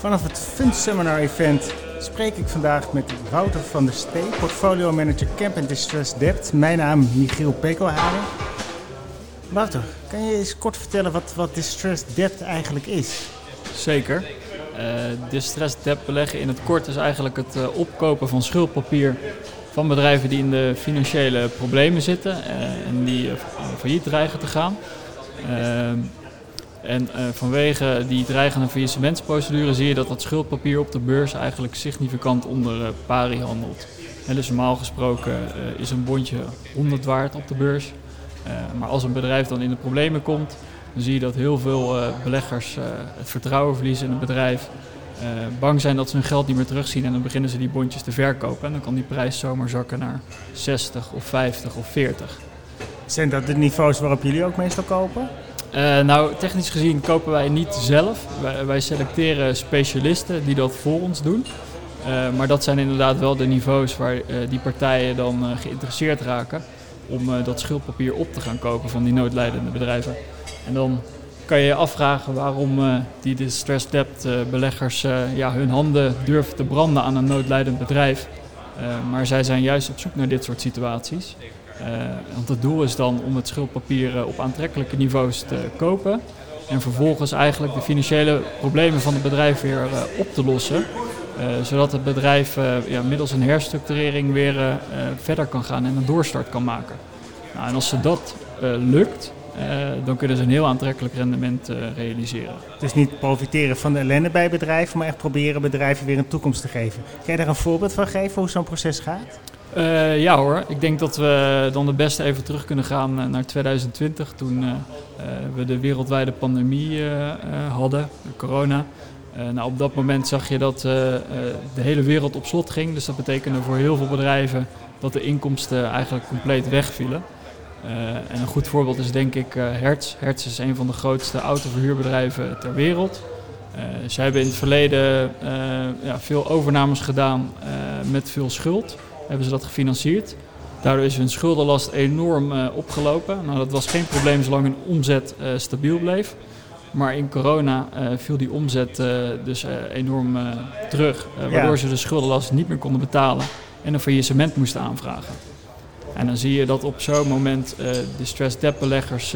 Vanaf het Fund Seminar Event spreek ik vandaag met Wouter van der Stee, portfolio manager Camp and Distress Debt. Mijn naam Michiel Pekelharing. Wouter, kan je eens kort vertellen wat, wat Distress Debt eigenlijk is? Zeker. Uh, distress debt beleggen in het kort is eigenlijk het uh, opkopen van schuldpapier van bedrijven die in de financiële problemen zitten uh, en die failliet dreigen te gaan. En uh, vanwege die dreigende faillissementsprocedure zie je dat dat schuldpapier op de beurs eigenlijk significant onder uh, pari handelt. En dus normaal gesproken uh, is een bondje 100 waard op de beurs. maar als een bedrijf dan in de problemen komt, dan zie je dat heel veel beleggers het vertrouwen verliezen in het bedrijf. bang zijn dat ze hun geld niet meer terugzien en dan beginnen ze die bondjes te verkopen. En dan kan die prijs zomaar zakken naar 60 of 50 of 40. Zijn dat de niveaus waarop jullie ook meestal kopen? Uh, nou, technisch gezien kopen wij niet zelf. Wij, selecteren specialisten die dat voor ons doen. Uh, maar dat zijn inderdaad wel de niveaus waar uh, die partijen dan geïnteresseerd raken om dat schuldpapier op te gaan kopen van die noodlijdende bedrijven. En dan kan je je afvragen waarom die distressed debt beleggers ja, hun handen durven te branden aan een noodlijdend bedrijf. maar zij zijn juist op zoek naar dit soort situaties. Uh, want het doel is dan om het schuldpapier op aantrekkelijke niveaus te kopen. En vervolgens eigenlijk de financiële problemen van het bedrijf weer uh, op te lossen. Uh, zodat het bedrijf ja, middels een herstructurering weer verder kan gaan en een doorstart kan maken. Nou, en als ze dat lukt, dan kunnen ze een heel aantrekkelijk rendement realiseren. Dus niet profiteren van de ellende bij bedrijven, maar echt proberen bedrijven weer een toekomst te geven. Kan je daar een voorbeeld van geven hoe zo'n proces gaat? Uh, ja hoor, ik denk dat we dan de beste even terug kunnen gaan eh, naar 2020, toen uh, we de wereldwijde pandemie hadden, corona. nou, op dat moment zag je dat de hele wereld op slot ging, dus dat betekende voor heel veel bedrijven dat de inkomsten eigenlijk compleet wegvielen. en een goed voorbeeld is denk ik Hertz. Hertz is een van de grootste autoverhuurbedrijven ter wereld. zij hebben in het verleden ja, veel overnames gedaan met veel schuld hebben ze dat gefinancierd. Daardoor is hun schuldenlast enorm uh, opgelopen. Nou, dat was geen probleem zolang hun omzet uh, stabiel bleef. Maar in corona uh, viel die omzet dus enorm terug. waardoor ja. ze de schuldenlast niet meer konden betalen en een faillissement moesten aanvragen. En dan zie je dat op zo'n moment distressed debt beleggers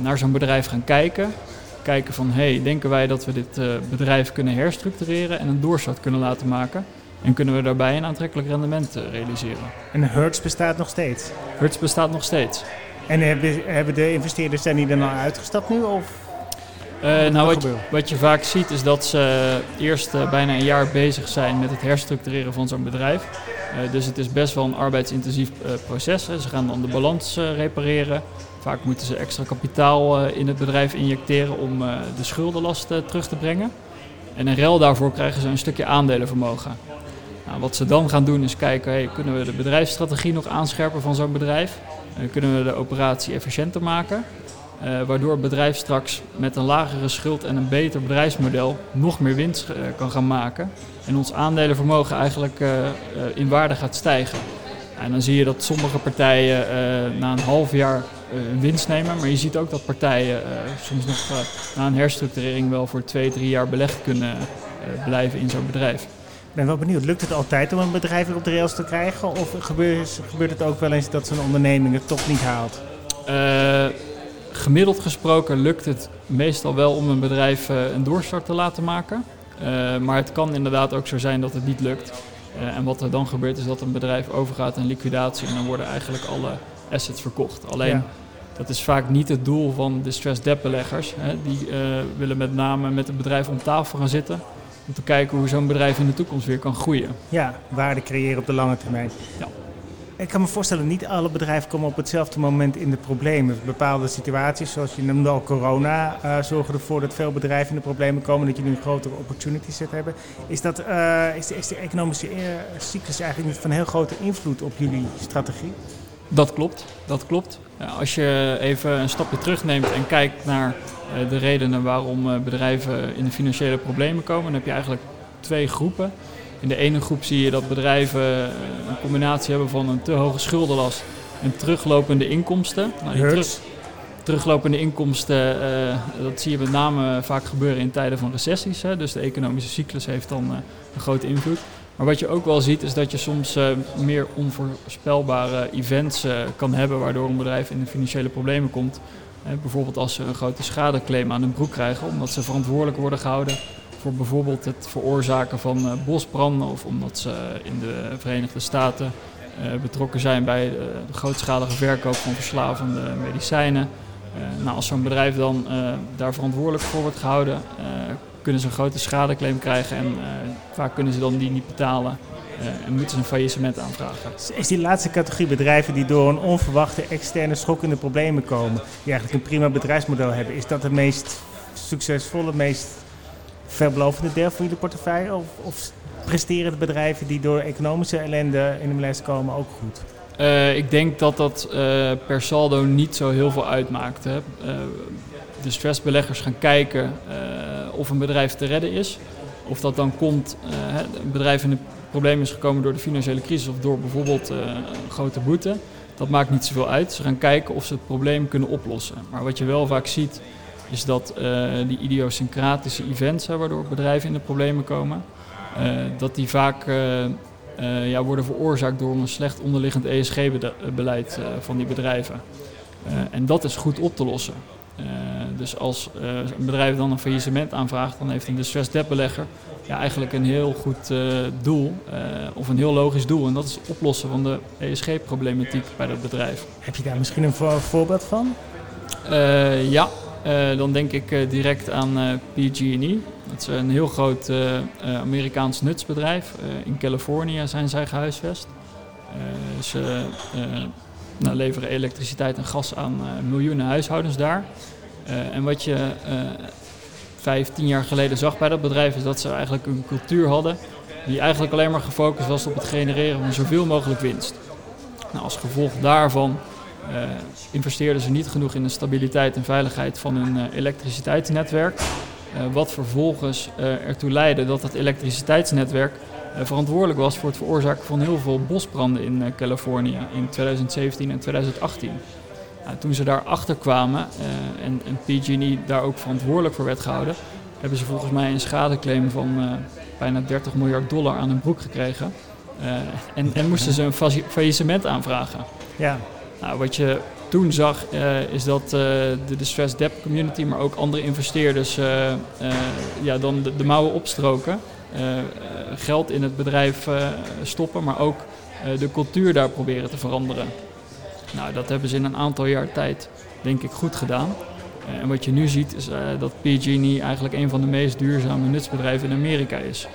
naar zo'n bedrijf gaan kijken. Kijken van, hey, denken wij dat we dit bedrijf kunnen herstructureren en een doorstart kunnen laten maken? En kunnen we daarbij een aantrekkelijk rendement eh, realiseren. En Hertz bestaat nog steeds? Hertz bestaat nog steeds. En hebben de investeerders zijn die er nou uitgestapt nu? Of? Uh, nou, wat je, wat je, vaak ziet is dat ze eerst uh, bijna een jaar bezig zijn met het herstructureren van zo'n bedrijf. Uh, dus het is best wel een arbeidsintensief proces. Hè. Ze gaan dan de balans repareren. Vaak moeten ze extra kapitaal in het bedrijf injecteren om de schuldenlast terug te brengen. En in ruil daarvoor krijgen ze een stukje aandelenvermogen. Nou, wat ze dan gaan doen is kijken, hey, kunnen we de bedrijfsstrategie nog aanscherpen van zo'n bedrijf? Uh, kunnen we de operatie efficiënter maken? Uh, waardoor het bedrijf straks met een lagere schuld en een beter bedrijfsmodel nog meer winst uh, kan gaan maken. En ons aandelenvermogen eigenlijk in waarde gaat stijgen. En dan zie je dat sommige partijen na een half jaar winst nemen. Maar je ziet ook dat partijen soms nog na een herstructurering wel voor twee, drie jaar belegd kunnen blijven in zo'n bedrijf. Ik ben wel benieuwd, lukt het altijd om een bedrijf weer op de rails te krijgen? Of gebeurt, gebeurt het ook wel eens dat zo'n onderneming het toch niet haalt? Uh, gemiddeld gesproken lukt het meestal wel om een bedrijf uh, een doorstart te laten maken. Uh, maar het kan inderdaad ook zo zijn dat het niet lukt. en wat er dan gebeurt is dat een bedrijf overgaat in liquidatie en dan worden eigenlijk alle assets verkocht. Alleen ja. dat is vaak niet het doel van distressed debt beleggers. Hè. Die willen met name met het bedrijf om tafel gaan zitten om te kijken hoe zo'n bedrijf in de toekomst weer kan groeien. Ja, waarde creëren op de lange termijn. Ja. Ik kan me voorstellen, niet alle bedrijven komen op hetzelfde moment in de problemen. Bepaalde situaties, zoals je noemde al corona, uh, zorgen ervoor dat veel bedrijven in de problemen komen, dat je nu een grotere opportunity set hebben. Is, dat, uh, is, de, is de economische uh, cyclus eigenlijk niet van heel grote invloed op jullie strategie? Dat klopt, dat klopt. Als je even een stapje terugneemt en kijkt naar uh, de redenen waarom uh, bedrijven in de financiële problemen komen, dan heb je eigenlijk twee groepen. In de ene groep zie je dat bedrijven uh, een combinatie hebben van een te hoge schuldenlast en teruglopende inkomsten. Nou, Hertz. teruglopende inkomsten, dat zie je met name vaak gebeuren in tijden van recessies. Hè. Dus de economische cyclus heeft dan een grote invloed. Maar wat je ook wel ziet is dat je soms uh, meer onvoorspelbare events uh, kan hebben waardoor een bedrijf in de financiële problemen komt. Bijvoorbeeld als ze een grote schadeclaim aan hun broek krijgen omdat ze verantwoordelijk worden gehouden voor bijvoorbeeld het veroorzaken van bosbranden of omdat ze in de Verenigde Staten betrokken zijn bij de grootschalige verkoop van verslavende medicijnen. nou, als zo'n bedrijf dan daar verantwoordelijk voor wordt gehouden, kunnen ze een grote schadeclaim krijgen en uh, vaak kunnen ze dan die niet betalen. Uh, en moeten ze een faillissement aanvragen. Is die laatste categorie bedrijven die door een onverwachte externe schok in de problemen komen, die eigenlijk een prima bedrijfsmodel hebben, is dat het meest succesvolle, meest veelbelovende deel van jullie portefeuille? Of, of presteren de bedrijven die door economische ellende in de malaise komen ook goed? Uh, ik denk dat dat per saldo niet zo heel veel uitmaakt. Hè. de stressbeleggers gaan kijken of een bedrijf te redden is. Of dat dan komt, uh, een bedrijf in een probleem is gekomen door de financiële crisis of door bijvoorbeeld een grote boete. Dat maakt niet zoveel uit. Ze gaan kijken of ze het probleem kunnen oplossen. Maar wat je wel vaak ziet, is dat uh, die idiosyncratische events, waardoor bedrijven in de problemen komen, dat die vaak ja, worden veroorzaakt door een slecht onderliggend ESG-beleid van die bedrijven. en dat is goed op te lossen. Dus als uh, een bedrijf dan een faillissement aanvraagt, dan heeft een distressed debt belegger ja, eigenlijk een heel goed uh, doel, of een heel logisch doel. En dat is het oplossen van de ESG-problematiek bij dat bedrijf. Heb je daar misschien een voor voorbeeld van? ja, dan denk ik direct aan PG&E. Dat is een heel groot Amerikaans nutsbedrijf. in Californië zijn zij gehuisvest. ze nou, leveren elektriciteit en gas aan miljoenen huishoudens daar. Uh, en wat je uh, vijf, tien jaar geleden zag bij dat bedrijf is dat ze eigenlijk een cultuur hadden die eigenlijk alleen maar gefocust was op het genereren van zoveel mogelijk winst. Nou, als gevolg daarvan uh, investeerden ze niet genoeg in de stabiliteit en veiligheid van hun elektriciteitsnetwerk. wat vervolgens ertoe leidde dat het elektriciteitsnetwerk verantwoordelijk was voor het veroorzaken van heel veel bosbranden in Californië in 2017 en 2018. Toen ze daarachter kwamen uh, en, en PG&E daar ook verantwoordelijk voor werd gehouden, hebben ze volgens mij een schadeclaim van uh, bijna 30 miljard dollar aan hun broek gekregen. Uh, en, en, moesten ze een faillissement aanvragen. Ja. Nou, wat je toen zag is dat de distressed debt community, maar ook andere investeerders, ja, dan de, de, mouwen opstroken. geld in het bedrijf stoppen, maar ook de cultuur daar proberen te veranderen. Nou, dat hebben ze in een aantal jaar tijd, denk ik, goed gedaan. Uh, en wat je nu ziet is uh, dat PG&E eigenlijk een van de meest duurzame nutsbedrijven in Amerika is.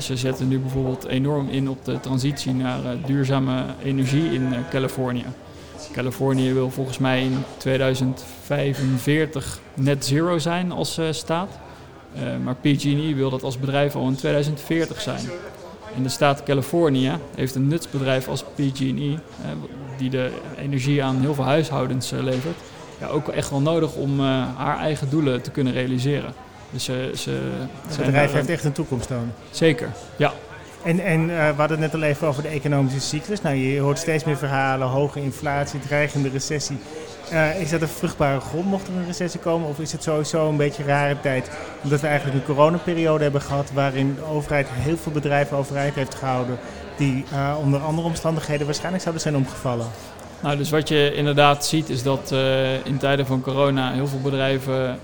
Ze zetten nu bijvoorbeeld enorm in op de transitie naar uh, duurzame energie in Californië. Californië wil volgens mij in 2045 net zero zijn als staat. maar PG&E wil dat als bedrijf al in 2040 zijn. In de staat Californië heeft een nutsbedrijf als PG&E, die de energie aan heel veel huishoudens eh, levert, ja, ook echt wel nodig om eh, haar eigen doelen te kunnen realiseren. Dus ze, ze, het bedrijf heeft echt een toekomst dan. Zeker, ja. En, en uh, we hadden het net al even over de economische cyclus. Nou, je hoort steeds meer verhalen, hoge inflatie, dreigende recessie. Uh, is dat een vruchtbare grond mocht er een recessie komen? Of is het sowieso een beetje een rare tijd? Omdat we eigenlijk een coronaperiode hebben gehad waarin de overheid heel veel bedrijven overeind heeft gehouden die uh, onder andere omstandigheden waarschijnlijk zouden zijn omgevallen. Nou, dus wat je inderdaad ziet is dat uh, in tijden van corona heel veel bedrijven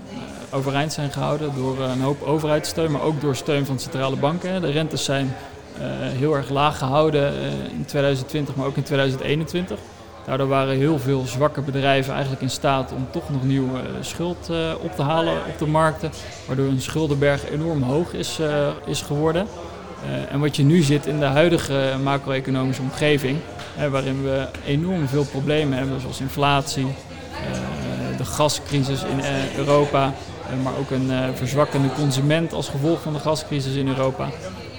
overeind zijn gehouden door een hoop overheidssteun, maar ook door steun van centrale banken. De rentes zijn heel erg laag gehouden in 2020, maar ook in 2021. Daardoor waren heel veel zwakke bedrijven eigenlijk in staat om toch nog nieuw uh, schuld op te halen op de markten. Waardoor hun schuldenberg enorm hoog is, is geworden. En wat je nu ziet in de huidige macro-economische omgeving, waarin we enorm veel problemen hebben, zoals inflatie, de gascrisis in Europa, maar ook een verzwakkende consument als gevolg van de gascrisis in Europa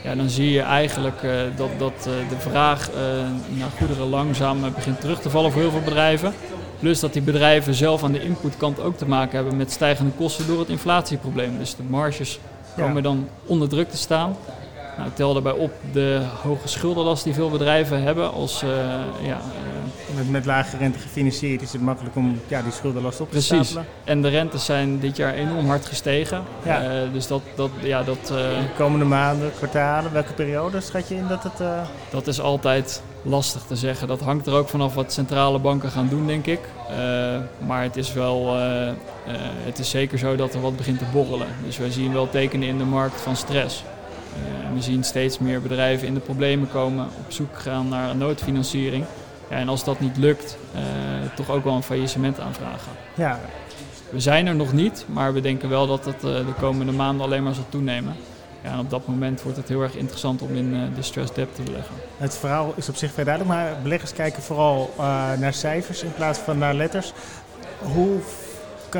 ja, dan zie je eigenlijk dat, dat de vraag naar goederen langzaam begint terug te vallen voor heel veel bedrijven. Plus dat die bedrijven zelf aan de inputkant ook te maken hebben met stijgende kosten door het inflatieprobleem. Dus de marges komen ja. dan onder druk te staan. Nou, tel daarbij op de hoge schuldenlast die veel bedrijven hebben als ja, Met, met lage rente gefinancierd is het makkelijk om ja, die schuldenlast op te Precies. stapelen. En de rentes zijn dit jaar enorm hard gestegen. Ja. Eh, dus dat, dat, ja, dat, eh, De komende maanden, kwartalen, welke periode schat je in dat het... eh, dat is altijd lastig te zeggen. Dat hangt er ook vanaf wat centrale banken gaan doen, denk ik. Eh, maar het is wel, eh, eh, het is zeker zo dat er wat begint te borrelen. Dus wij zien wel tekenen in de markt van stress. Eh, we zien steeds meer bedrijven in de problemen komen, op zoek gaan naar een noodfinanciering. Ja, en als dat niet lukt, eh, toch ook wel een faillissement aanvragen. ja, We zijn er nog niet, maar we denken wel dat het eh, de komende maanden alleen maar zal toenemen. Ja, en op dat moment wordt het heel erg interessant om in eh, distressed debt te beleggen. het verhaal is op zich vrij duidelijk, maar beleggers kijken vooral naar cijfers in plaats van naar letters. Hoe,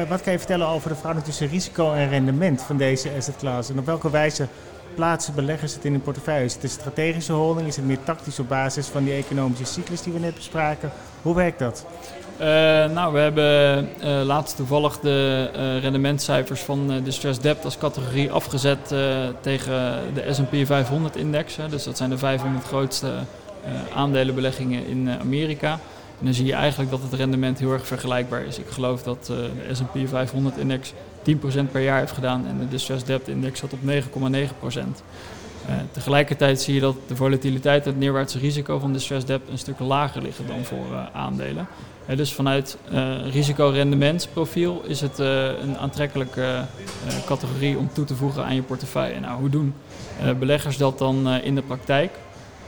wat kan je vertellen over de verhouding tussen risico en rendement van deze asset class? En op welke wijze plaatsen beleggers het in hun portefeuille? Is het een strategische holding? Is het meer tactisch op basis van die economische cyclus die we net bespraken? Hoe werkt dat? Eh, nou, we hebben eh, laatst toevallig de eh, rendementcijfers van eh, distressed debt als categorie afgezet tegen de S&P 500-index. Dus dat zijn de 500 grootste aandelenbeleggingen in Amerika. En dan zie je eigenlijk dat het rendement heel erg vergelijkbaar is. Ik geloof dat de S&P 500-index 10% per jaar heeft gedaan en de distressed debt-index zat op 9,9%. Eh, tegelijkertijd zie je dat de volatiliteit en het neerwaartse risico van distressed debt een stuk lager liggen dan voor eh, aandelen. Eh, dus vanuit risico-rendementsprofiel is het een aantrekkelijke categorie om toe te voegen aan je portefeuille. Nou, hoe doen beleggers dat dan in de praktijk?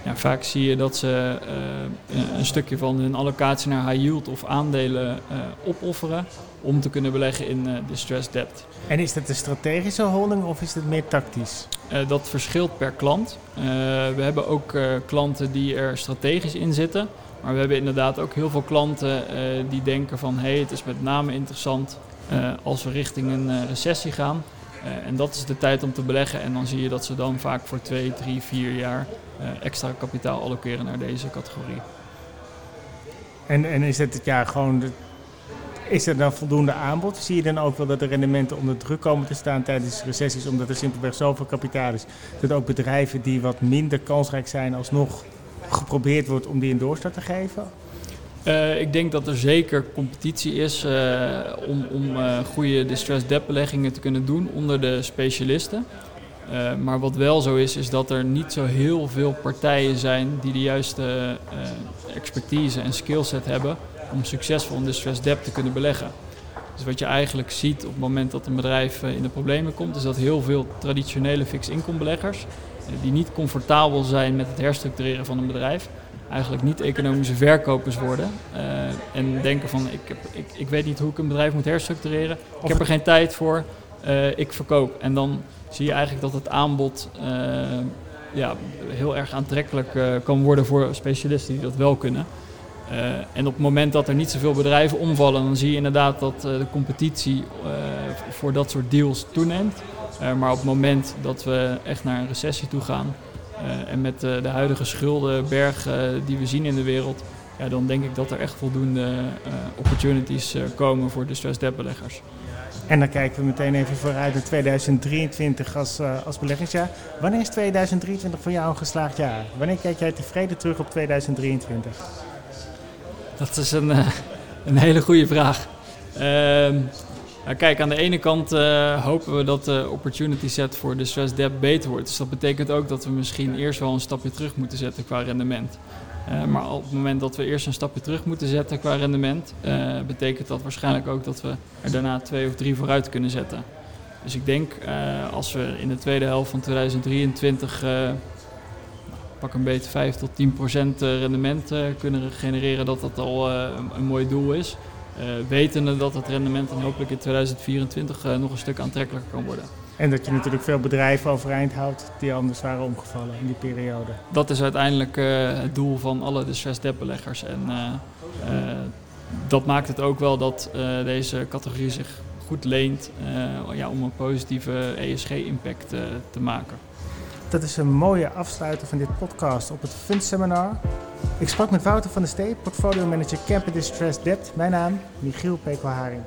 Ja, vaak zie je dat ze eh, een- stukje van hun allocatie naar high yield of aandelen eh, opofferen om te kunnen beleggen in eh, distressed debt. En is dat een strategische holding of is het meer tactisch? Dat verschilt per klant. We hebben ook klanten die er strategisch in zitten. Maar we hebben inderdaad ook heel veel klanten die denken van... hé, hey, het is met name interessant als we richting een recessie gaan. Eh, en dat is de tijd om te beleggen. En dan zie je dat ze dan vaak voor twee, drie, vier jaar... eh, extra kapitaal allokeren naar deze categorie. En, en is het ja, gewoon is er dan voldoende aanbod? Zie je dan ook wel dat de rendementen onder druk komen te staan tijdens recessies, omdat er simpelweg zoveel kapitaal is? Dat ook bedrijven die wat minder kansrijk zijn, alsnog geprobeerd wordt om die een doorstart te geven? Eh, ik denk dat er zeker competitie is eh, om, om eh, goede distressed debt beleggingen te kunnen doen onder de specialisten. Maar wat wel zo is, is dat er niet zo heel veel partijen zijn die de juiste expertise en skillset hebben om succesvol in distressed debt te kunnen beleggen. Dus wat je eigenlijk ziet op het moment dat een bedrijf in de problemen komt, is dat heel veel traditionele fixed income beleggers, die niet comfortabel zijn met het herstructureren van een bedrijf, eigenlijk niet economische verkopers worden. eh, en denken van ik, heb, ik, ik weet niet hoe ik een bedrijf moet herstructureren. Ik heb er geen tijd voor. eh, ik verkoop. En dan zie je eigenlijk dat het aanbod eh, ja, heel erg aantrekkelijk kan worden voor specialisten die dat wel kunnen. En op het moment dat er niet zoveel bedrijven omvallen, dan zie je inderdaad dat de competitie voor dat soort deals toeneemt. Maar op het moment dat we echt naar een recessie toe gaan, en met eh, de huidige schuldenberg eh, die we zien in de wereld, ja, dan denk ik dat er echt voldoende eh, opportunities eh, komen voor distressed debt beleggers. En dan kijken we meteen even vooruit naar 2023 als, eh, als beleggingsjaar. Wanneer is 2023 voor jou een geslaagd jaar? Wanneer kijk jij tevreden terug op 2023? Dat is een, eh, een hele goede vraag. Ehm, nou, kijk, aan de ene kant eh, hopen we dat de opportunity set voor distressed debt beter wordt. Dus dat betekent ook dat we misschien eerst wel een stapje terug moeten zetten qua rendement. Eh, maar op het moment dat we eerst een stapje terug moeten zetten qua rendement, eh, betekent dat waarschijnlijk ook dat we er daarna twee of drie vooruit kunnen zetten. Dus ik denk als we in de tweede helft van 2023 eh, pak een beetje 5 tot 10 procent eh, rendement kunnen genereren, dat dat al een, een mooi doel is. Eh wetende dat het rendement dan hopelijk in 2024 eh, nog een stuk aantrekkelijker kan worden. En dat je natuurlijk veel bedrijven overeind houdt die anders waren omgevallen in die periode. Dat is uiteindelijk eh, het doel van alle distressed debt beleggers. En dat maakt het ook wel dat deze categorie zich goed leent ja, om een positieve ESG-impact te maken. Dat is een mooie afsluiter van dit podcast op het Fund Seminar. Ik sprak met Wouter van der Stee, portfolio manager Camper Distressed Debt. Mijn naam, Michiel Pekelharing.